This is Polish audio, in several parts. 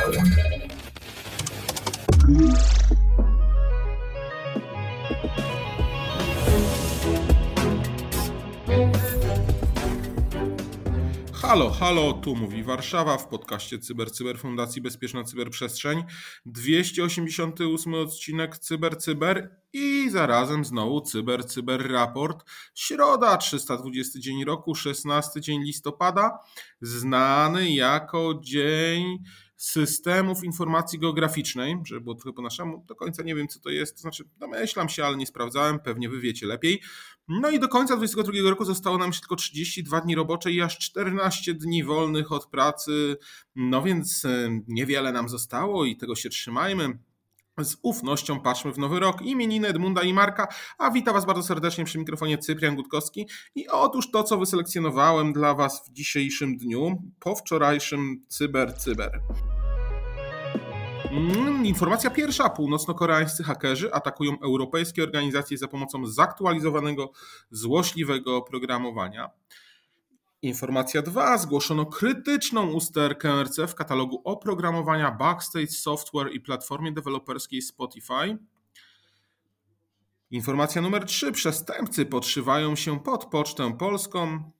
Halo, halo, tu mówi Warszawa w podcaście Cyber Cyber Fundacji Bezpieczna Cyberprzestrzeń. 288 odcinek Cyber Cyber i zarazem znowu Cyber Cyber Raport. Środa, 320 dzień roku, 16 dzień listopada, znany jako dzień systemów informacji geograficznej, żeby było trochę po naszemu, do końca nie wiem co to jest, to znaczy domyślam się, ale nie sprawdzałem, pewnie wy wiecie lepiej. No i do końca 2022 roku zostało nam się tylko 32 dni robocze i aż 14 dni wolnych od pracy, no więc niewiele nam zostało i tego się trzymajmy. Z ufnością patrzmy w nowy rok. Imieniny Edmunda i Marka, a witam Was bardzo serdecznie przy mikrofonie Cyprian Gutkowski. I otóż to, co wyselekcjonowałem dla Was w dzisiejszym dniu, po wczorajszym Cyber Cyber. Mm, informacja pierwsza. Północno-koreańscy hakerzy atakują europejskie organizacje za pomocą zaktualizowanego, złośliwego oprogramowania. Informacja 2. Zgłoszono krytyczną usterkę RC w katalogu oprogramowania Backstage Software i platformie deweloperskiej Spotify. Informacja numer 3. Przestępcy podszywają się pod pocztę polską.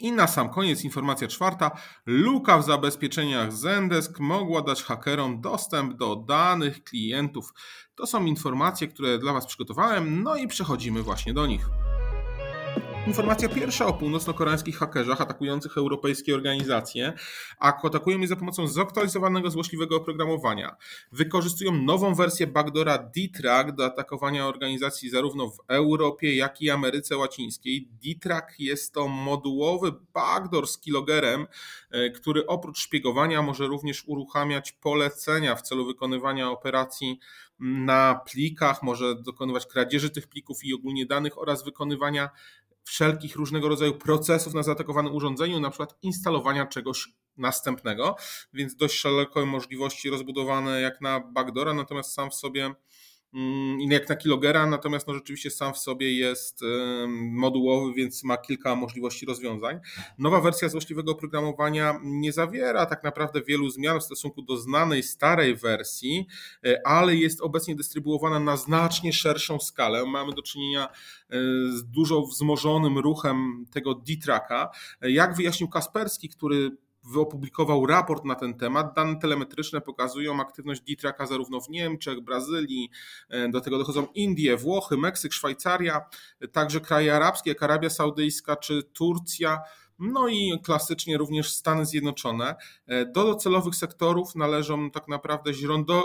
I na sam koniec informacja czwarta. Luka w zabezpieczeniach Zendesk mogła dać hakerom dostęp do danych klientów. To są informacje, które dla Was przygotowałem, no i przechodzimy właśnie do nich. Informacja pierwsza o północno-koreańskich hakerzach atakujących europejskie organizacje. Atakują je za pomocą zaktualizowanego, złośliwego oprogramowania. Wykorzystują nową wersję backdora D-Track do atakowania organizacji zarówno w Europie, jak i Ameryce Łacińskiej. D-Track jest to modułowy backdoor z kilogerem, e, który oprócz szpiegowania może również uruchamiać polecenia w celu wykonywania operacji na plikach, może dokonywać kradzieży tych plików i ogólnie danych oraz wykonywania wszelkich różnego rodzaju procesów na zaatakowanym urządzeniu, na przykład instalowania czegoś następnego, więc dość szerokie możliwości rozbudowane jak na backdora, natomiast sam w sobie jak na kilogera, natomiast no rzeczywiście sam w sobie jest modułowy, więc ma kilka możliwości rozwiązań. Nowa wersja złośliwego oprogramowania nie zawiera tak naprawdę wielu zmian w stosunku do znanej starej wersji, e, ale jest obecnie dystrybuowana na znacznie szerszą skalę. Mamy do czynienia e, z dużo wzmożonym ruchem tego D-Tracka. E, jak wyjaśnił Kasperski, który wyopublikował raport na ten temat. Dane telemetryczne pokazują aktywność D-Tracka zarówno w Niemczech, Brazylii, e, do tego dochodzą Indie, Włochy, Meksyk, Szwajcaria, także kraje arabskie, jak Arabia Saudyjska czy Turcja. No i klasycznie również Stany Zjednoczone. E, do docelowych sektorów należą tak naprawdę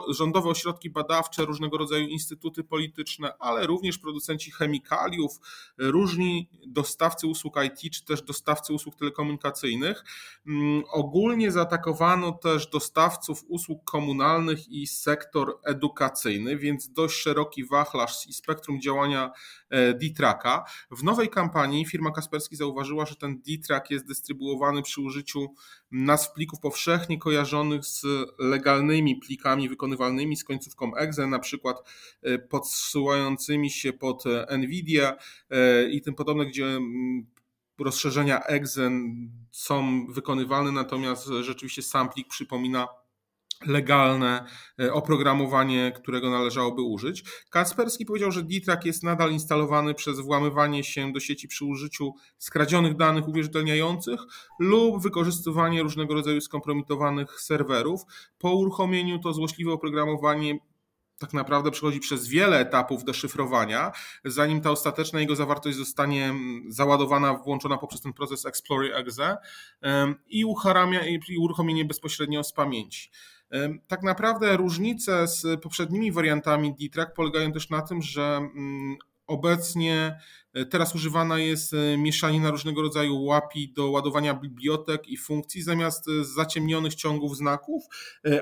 rządowe ośrodki badawcze, różnego rodzaju instytuty polityczne, ale również producenci chemikaliów, różni dostawcy usług IT, czy też dostawcy usług telekomunikacyjnych. Mm, ogólnie zaatakowano też dostawców usług komunalnych i sektor edukacyjny, więc dość szeroki wachlarz i spektrum działania e, D-Tracka. W nowej kampanii firma Kasperski zauważyła, że ten D-Track jest dystrybuowany przy użyciu nazw plików powszechnie kojarzonych z legalnymi plikami wykonywalnymi z końcówką exe, na przykład e, podsyłającymi się pod e, NVIDIA e, i tym podobne, gdzie mm, rozszerzenia exe są wykonywalne, natomiast rzeczywiście sam plik przypomina legalne e, oprogramowanie, którego należałoby użyć. Kasperski powiedział, że D-Track jest nadal instalowany przez włamywanie się do sieci przy użyciu skradzionych danych uwierzytelniających lub wykorzystywanie różnego rodzaju skompromitowanych serwerów. Po uruchomieniu to złośliwe oprogramowanie tak naprawdę przechodzi przez wiele etapów deszyfrowania, zanim ta ostateczna jego zawartość zostanie załadowana, włączona poprzez ten proces Explorer Exe i uruchomienie bezpośrednio z pamięci. Tak naprawdę różnice z poprzednimi wariantami D-Track polegają też na tym, że mm, obecnie e, teraz używana jest e, mieszanina różnego rodzaju łapi do ładowania bibliotek i funkcji zamiast e, zaciemnionych ciągów znaków,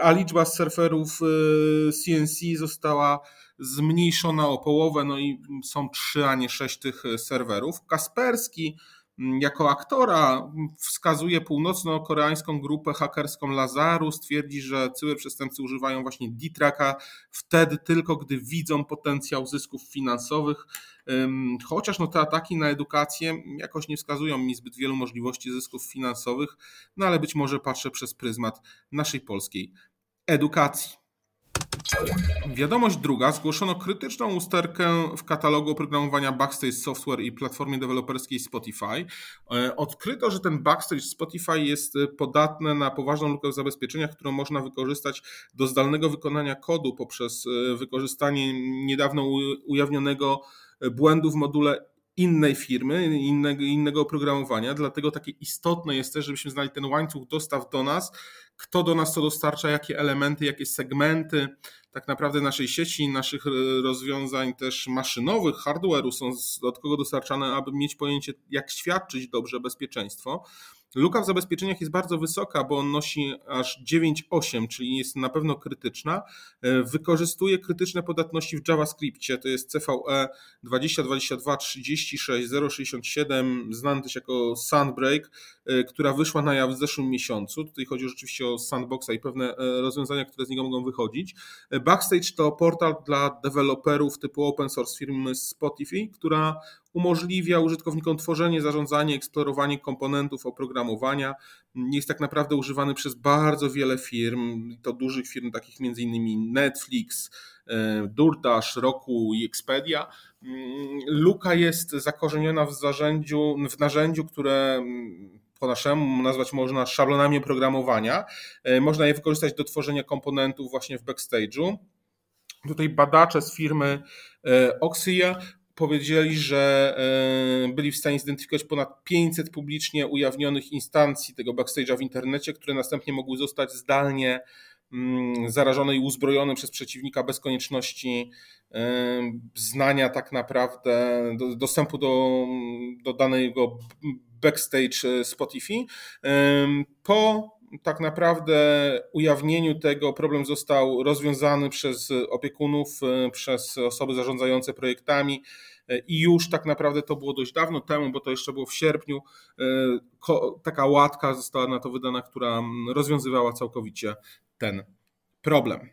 a liczba surferów CNC została zmniejszona o połowę, no i są trzy, a nie sześć tych serwerów. Kasperski jako aktora wskazuje północno-koreańską grupę hakerską Lazarus, twierdzi, że cyberprzestępcy używają właśnie D-Tracka wtedy tylko, gdy widzą potencjał zysków finansowych, chociaż no te ataki na edukację jakoś nie wskazują mi zbyt wielu możliwości zysków finansowych, no ale być może patrzę przez pryzmat naszej polskiej edukacji. Wiadomość druga. Zgłoszono krytyczną usterkę w katalogu oprogramowania Backstage Software i platformie deweloperskiej Spotify. E, odkryto, że ten Backstage Spotify jest podatny na poważną lukę w zabezpieczeniach, którą można wykorzystać do zdalnego wykonania kodu poprzez e, wykorzystanie niedawno ujawnionego błędu w module innej firmy, innego, innego oprogramowania, dlatego takie istotne jest też, żebyśmy znali ten łańcuch dostaw do nas, kto do nas to dostarcza, jakie elementy, jakie segmenty tak naprawdę naszej sieci, naszych rozwiązań też maszynowych, hardware'u są od kogo dostarczane, aby mieć pojęcie, jak świadczyć dobrze bezpieczeństwo. Luka w zabezpieczeniach jest bardzo wysoka, bo on nosi aż 9,8, czyli jest na pewno krytyczna. E, wykorzystuje krytyczne podatności w JavaScriptie, to jest CVE 2022 36 067, znany też jako Sandbreak, e, która wyszła na jaw w zeszłym miesiącu. Tutaj chodzi rzeczywiście o sandboxa i pewne e, rozwiązania, które z niego mogą wychodzić. Backstage to portal dla deweloperów typu open source firmy Spotify, która umożliwia użytkownikom tworzenie, zarządzanie, eksplorowanie komponentów oprogramowania. Jest tak naprawdę używany przez bardzo wiele firm, to dużych firm takich innymi Netflix, e, DoorDash, Roku i Expedia. Mm, Luka jest zakorzeniona w, zarzędziu, w narzędziu, które mm, po naszemu nazwać można szablonami oprogramowania. E, można je wykorzystać do tworzenia komponentów właśnie w backstage'u. Tutaj badacze z firmy e, Oxia powiedzieli, że e, byli w stanie zidentyfikować ponad 500 publicznie ujawnionych instancji tego backstage'a w internecie, które następnie mogły zostać zdalnie mm, zarażone i uzbrojone przez przeciwnika bez konieczności e, znania tak naprawdę dostępu do, do danego backstage Spotify. E, po tak naprawdę ujawnieniu tego problem został rozwiązany przez opiekunów, e, przez osoby zarządzające projektami e, i już tak naprawdę to było dość dawno temu, bo to jeszcze było w sierpniu. E, taka łatka została na to wydana, która rozwiązywała całkowicie ten problem.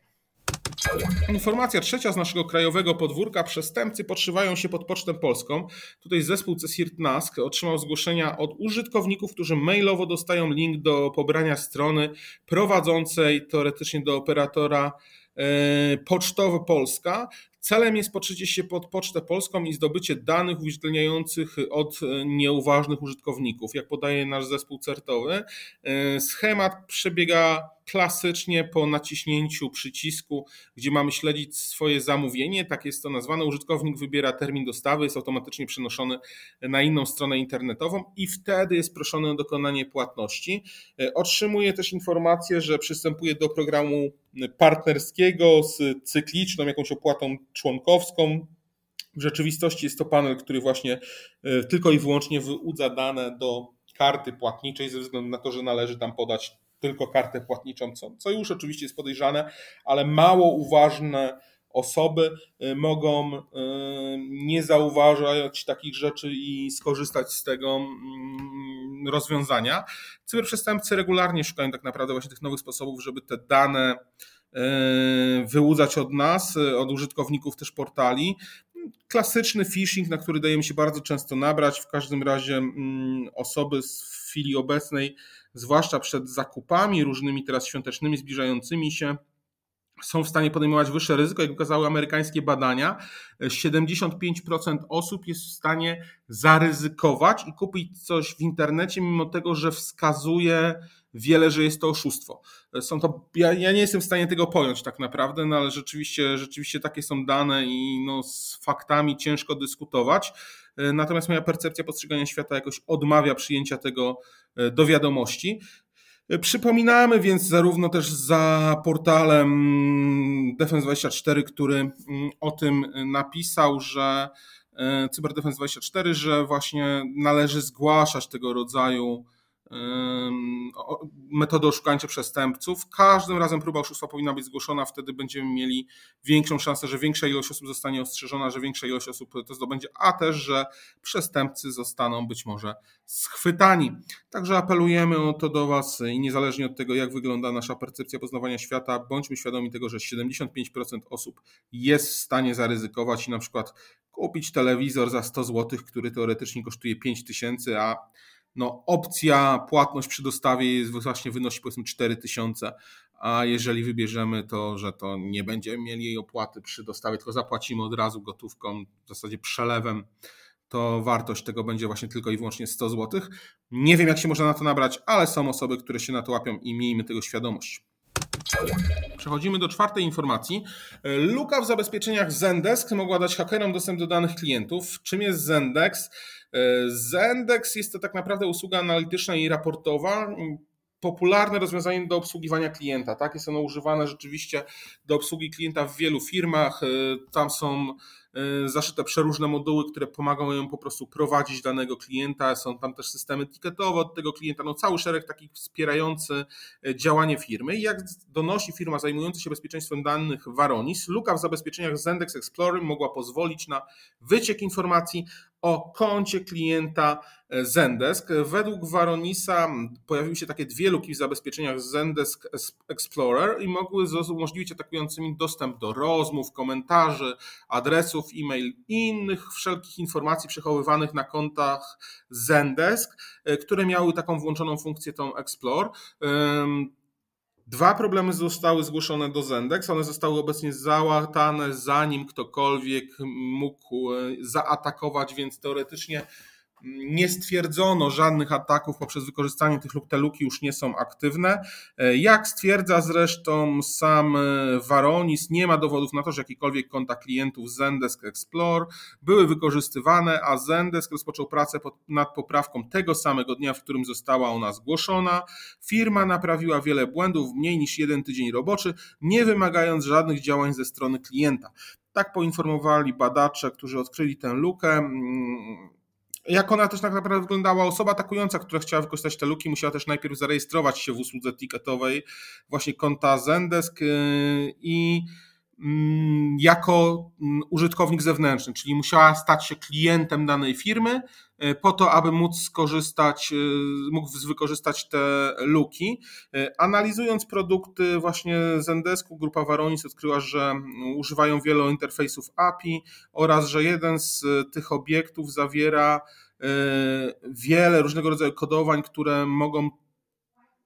Informacja trzecia z naszego krajowego podwórka. Przestępcy podszywają się pod Pocztę Polską. Tutaj zespół CSIRT NASK otrzymał zgłoszenia od użytkowników, którzy mailowo dostają link do pobrania strony prowadzącej teoretycznie do operatora e, Pocztowy Polska. Celem jest podszycie się pod Pocztę Polską i zdobycie danych uwierzytelniających od e, nieuważnych użytkowników. Jak podaje nasz zespół certowy, e, schemat przebiega klasycznie po naciśnięciu przycisku, gdzie mamy śledzić swoje zamówienie, tak jest to nazwane. Użytkownik wybiera termin dostawy, jest automatycznie przenoszony na inną stronę internetową i wtedy jest proszony o dokonanie płatności. Otrzymuje też informację, że przystępuje do programu partnerskiego z cykliczną jakąś opłatą członkowską. W rzeczywistości jest to panel, który właśnie e, tylko i wyłącznie wyłudza dane do karty płatniczej ze względu na to, że należy tam podać tylko kartę płatniczą, co, co już oczywiście jest podejrzane, ale mało uważne osoby y, mogą y, nie zauważać takich rzeczy i skorzystać z tego mm, rozwiązania. Cyberprzestępcy regularnie szukają tak naprawdę właśnie tych nowych sposobów, żeby te dane y, wyłudzać od nas, od użytkowników też portali. Klasyczny phishing, na który dajemy się bardzo często nabrać. W każdym razie mm, osoby w chwili obecnej zwłaszcza przed zakupami różnymi teraz świątecznymi, zbliżającymi się, są w stanie podejmować wyższe ryzyko. Jak wykazały amerykańskie badania, 75% osób jest w stanie zaryzykować i kupić coś w internecie, mimo tego, że wskazuje wiele, że jest to oszustwo. Są to, ja, ja nie jestem w stanie tego pojąć tak naprawdę, no ale rzeczywiście, rzeczywiście takie są dane i no, z faktami ciężko dyskutować. Natomiast moja percepcja postrzegania świata jakoś odmawia przyjęcia tego e, do wiadomości. E, przypominamy więc zarówno też za portalem Defense24, który mm, o tym napisał, że e, Cyberdefense24, że właśnie należy zgłaszać tego rodzaju metody oszukańcze przestępców. Każdym razem próba oszustwa powinna być zgłoszona, wtedy będziemy mieli większą szansę, że większa ilość osób zostanie ostrzeżona, że większa ilość osób to zdobędzie, a też, że przestępcy zostaną być może schwytani. Także apelujemy o to do Was i niezależnie od tego, jak wygląda nasza percepcja poznawania świata, bądźmy świadomi tego, że 75% osób jest w stanie zaryzykować i na przykład kupić telewizor za 100 zł, który teoretycznie kosztuje 5000, a no, opcja płatność przy dostawie jest właśnie wynosi powiedzmy 4000, a jeżeli wybierzemy to, że to nie będziemy mieli jej opłaty przy dostawie, tylko zapłacimy od razu gotówką, w zasadzie przelewem, to wartość tego będzie właśnie tylko i wyłącznie 100 zł. Nie wiem, jak się można na to nabrać, ale są osoby, które się na to łapią i miejmy tego świadomość. Przechodzimy do czwartej informacji. Luka w zabezpieczeniach Zendesk mogła dać hakerom dostęp do danych klientów. Czym jest Zendesk? Zendesk jest to tak naprawdę usługa analityczna i raportowa. Popularne rozwiązanie do obsługiwania klienta. Tak? Jest ono używane rzeczywiście do obsługi klienta w wielu firmach. Tam są zaszyte przeróżne moduły, które pomagają ją po prostu prowadzić danego klienta. Są tam też systemy etykietowe od tego klienta, no cały szereg takich wspierający y, działanie firmy. I jak donosi firma zajmująca się bezpieczeństwem danych Varonis, luka w zabezpieczeniach Zendex Explorer mogła pozwolić na wyciek informacji o koncie klienta e, Zendesk. Według Varonisa pojawiły się takie dwie luki w zabezpieczeniach Zendesk Explorer i mogły umożliwić atakującym dostęp do rozmów, komentarzy, adresów e-mail i innych wszelkich informacji przechowywanych na kontach Zendesk, e, które miały taką włączoną funkcję tą Explore. Dwa problemy zostały zgłoszone do Zendex. One zostały obecnie załatane, zanim ktokolwiek mógł e, zaatakować, więc teoretycznie nie stwierdzono żadnych ataków poprzez wykorzystanie tych luk. Te luki już nie są aktywne. E, jak stwierdza zresztą sam Varonis, nie ma dowodów na to, że jakikolwiek konta klientów Zendesk Explore były wykorzystywane, a Zendesk rozpoczął pracę nad poprawką tego samego dnia, w którym została ona zgłoszona. Firma naprawiła wiele błędów w mniej niż jeden tydzień roboczy, nie wymagając żadnych działań ze strony klienta. Tak poinformowali badacze, którzy odkryli tę lukę mm, jak ona też tak naprawdę wyglądała, osoba atakująca, która chciała wykorzystać te luki, musiała też najpierw zarejestrować się w usłudze ticketowej, właśnie konta Zendesk y, i mm, jako mm, użytkownik zewnętrzny, czyli musiała stać się klientem danej firmy y, po to, aby móc skorzystać, y, mógł wykorzystać te luki. Analizując produkty właśnie Zendesku, grupa Varonis odkryła, że mm, używają wielu interfejsów API oraz, że jeden z tych obiektów zawiera wiele różnego rodzaju kodowań, które mogą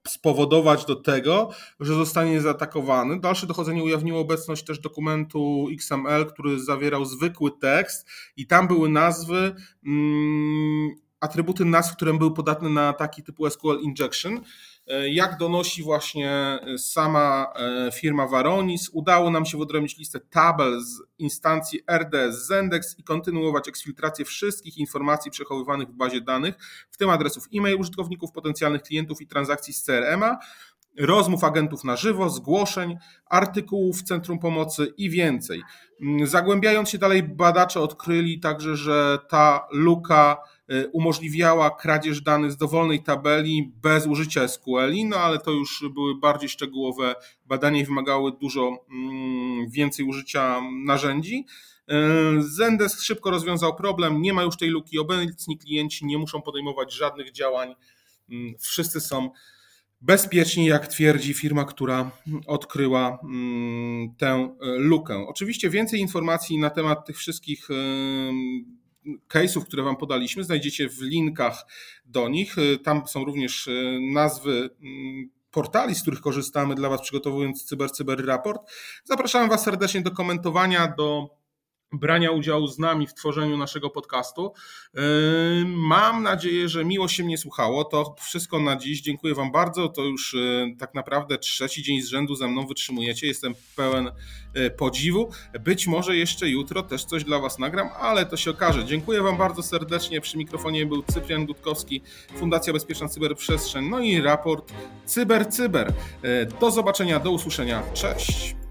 spowodować do tego, że zostanie zaatakowany. Dalsze dochodzenie ujawniło obecność też dokumentu XML, który zawierał zwykły tekst i tam były nazwy, mm, atrybuty nazw, które były podatne na ataki typu SQL injection. E, jak donosi właśnie e, sama e, firma Varonis, udało nam się wyodrębnić listę tabel z instancji RDS Zendex i kontynuować eksfiltrację wszystkich informacji przechowywanych w bazie danych, w tym adresów e-mail użytkowników, potencjalnych klientów i transakcji z CRM-a, rozmów agentów na żywo, zgłoszeń, artykułów w Centrum Pomocy i więcej. Mm, zagłębiając się dalej, badacze odkryli także, że ta luka umożliwiała kradzież danych z dowolnej tabeli bez użycia SQL, no ale to już były bardziej szczegółowe badania i wymagały dużo mm, więcej użycia narzędzi. Y, Zendesk szybko rozwiązał problem, nie ma już tej luki, obecni klienci nie muszą podejmować żadnych działań, mm, wszyscy są bezpieczni, jak twierdzi firma, która odkryła mm, tę lukę. Oczywiście więcej informacji na temat tych wszystkich case'ów, które Wam podaliśmy, znajdziecie w linkach do nich. Y, tam są również y, nazwy mm, portali, z których korzystamy dla Was, przygotowując Cyber Cyber Raport. Zapraszam Was serdecznie do komentowania, do brania udziału z nami w tworzeniu naszego podcastu. Mam nadzieję, że miło się mnie słuchało. To wszystko na dziś. Dziękuję Wam bardzo. To już yy, tak naprawdę trzeci dzień z rzędu ze mną wytrzymujecie. Jestem pełen yy, podziwu. Być może jeszcze jutro też coś dla Was nagram, ale to się okaże. Dziękuję Wam bardzo serdecznie. Przy mikrofonie był Cyprian Gutkowski, Fundacja Bezpieczna Cyberprzestrzeń, no i raport Cyber Cyber. Do zobaczenia, do usłyszenia. Cześć.